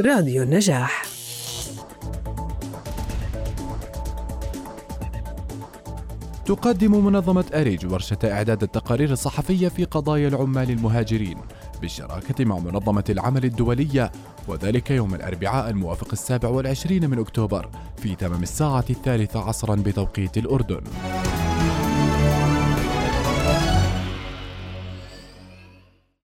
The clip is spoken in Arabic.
راديو النجاح. تقدم منظمة أريج ورشة إعداد التقارير الصحفية في قضايا العمال المهاجرين بالشراكة مع منظمة العمل الدولية وذلك يوم الأربعاء الموافق السابع والعشرين من أكتوبر في تمام الساعة الثالثة عصرا بتوقيت الأردن.